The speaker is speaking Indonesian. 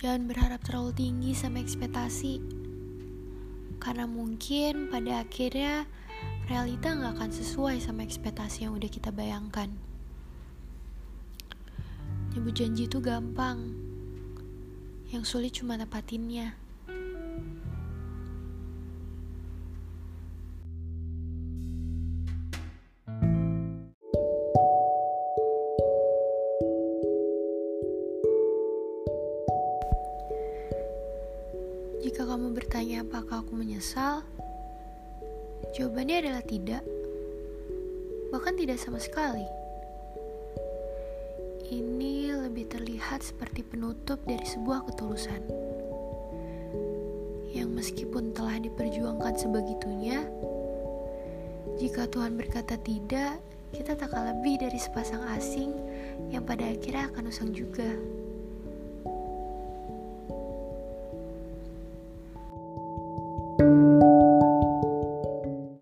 Jangan berharap terlalu tinggi sama ekspektasi. Karena mungkin pada akhirnya realita nggak akan sesuai sama ekspektasi yang udah kita bayangkan. Nyebut janji itu gampang. Yang sulit cuma nepatinnya. Jika kamu bertanya apakah aku menyesal, jawabannya adalah tidak. Bahkan tidak sama sekali. Ini lebih terlihat seperti penutup dari sebuah ketulusan. Yang meskipun telah diperjuangkan sebegitunya, jika Tuhan berkata tidak, kita tak lebih dari sepasang asing yang pada akhirnya akan usang juga.